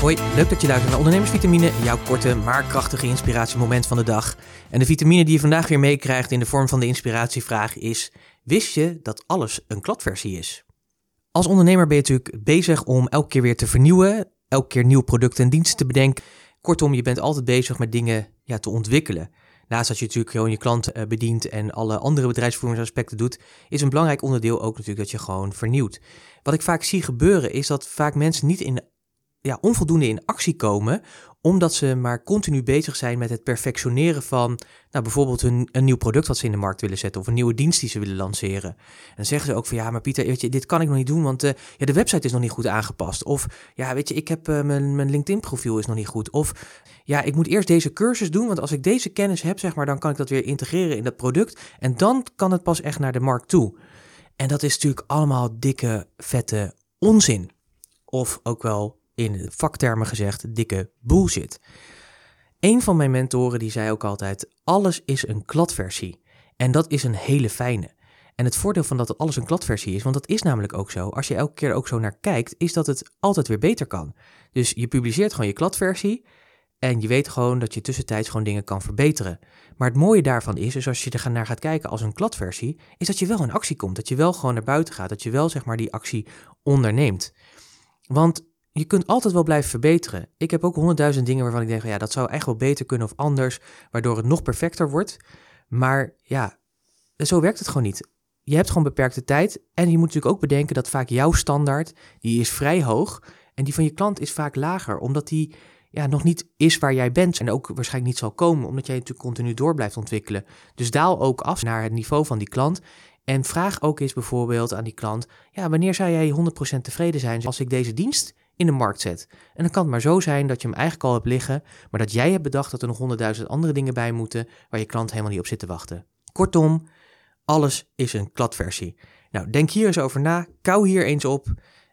Hoi, leuk dat je luistert naar Ondernemersvitamine, jouw korte maar krachtige inspiratiemoment van de dag. En de vitamine die je vandaag weer meekrijgt in de vorm van de inspiratievraag is: Wist je dat alles een kladversie is? Als ondernemer ben je natuurlijk bezig om elke keer weer te vernieuwen, elke keer nieuwe producten en diensten te bedenken. Kortom, je bent altijd bezig met dingen ja, te ontwikkelen. Naast dat je natuurlijk gewoon je klant eh, bedient en alle andere bedrijfsvoeringsaspecten doet, is een belangrijk onderdeel ook natuurlijk dat je gewoon vernieuwt. Wat ik vaak zie gebeuren is dat vaak mensen niet in ja, onvoldoende in actie komen, omdat ze maar continu bezig zijn met het perfectioneren van nou, bijvoorbeeld een, een nieuw product wat ze in de markt willen zetten of een nieuwe dienst die ze willen lanceren. En dan zeggen ze ook van ja, maar Pieter, weet je, dit kan ik nog niet doen, want uh, ja, de website is nog niet goed aangepast. Of ja, weet je, ik heb uh, mijn, mijn LinkedIn profiel is nog niet goed. Of ja, ik moet eerst deze cursus doen, want als ik deze kennis heb, zeg maar, dan kan ik dat weer integreren in dat product en dan kan het pas echt naar de markt toe. En dat is natuurlijk allemaal dikke, vette onzin. Of ook wel in vaktermen gezegd dikke bullshit. Een van mijn mentoren die zei ook altijd: alles is een kladversie. En dat is een hele fijne. En het voordeel van dat alles een kladversie is, want dat is namelijk ook zo. Als je elke keer ook zo naar kijkt, is dat het altijd weer beter kan. Dus je publiceert gewoon je kladversie. En je weet gewoon dat je tussentijds gewoon dingen kan verbeteren. Maar het mooie daarvan is, dus als je er naar gaat kijken als een kladversie, is dat je wel in actie komt. Dat je wel gewoon naar buiten gaat. Dat je wel zeg maar die actie onderneemt. Want je kunt altijd wel blijven verbeteren. Ik heb ook honderdduizend dingen waarvan ik denk, ja, dat zou echt wel beter kunnen of anders, waardoor het nog perfecter wordt. Maar ja, zo werkt het gewoon niet. Je hebt gewoon beperkte tijd en je moet natuurlijk ook bedenken dat vaak jouw standaard, die is vrij hoog en die van je klant is vaak lager, omdat die ja, nog niet is waar jij bent en ook waarschijnlijk niet zal komen, omdat jij natuurlijk continu door blijft ontwikkelen. Dus daal ook af naar het niveau van die klant en vraag ook eens bijvoorbeeld aan die klant, ja, wanneer zou jij 100% tevreden zijn als ik deze dienst in de markt zet. En dan kan het maar zo zijn dat je hem eigenlijk al hebt liggen, maar dat jij hebt bedacht dat er nog honderdduizend andere dingen bij moeten waar je klant helemaal niet op zit te wachten. Kortom, alles is een kladversie. Nou, denk hier eens over na, kou hier eens op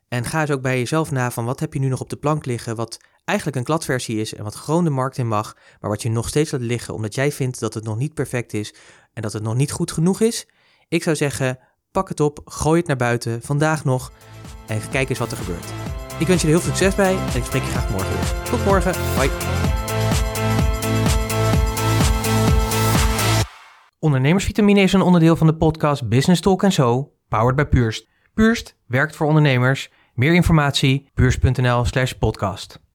en ga eens ook bij jezelf na van wat heb je nu nog op de plank liggen wat eigenlijk een kladversie is en wat gewoon de markt in mag, maar wat je nog steeds laat liggen omdat jij vindt dat het nog niet perfect is en dat het nog niet goed genoeg is. Ik zou zeggen, pak het op, gooi het naar buiten, vandaag nog en kijk eens wat er gebeurt. Ik wens je er heel veel succes bij en ik spreek je graag morgen weer. Tot morgen. Bye. Ondernemersvitamine is een onderdeel van de podcast Business Talk So, powered by Purst. Purst werkt voor ondernemers. Meer informatie, purst.nl slash podcast.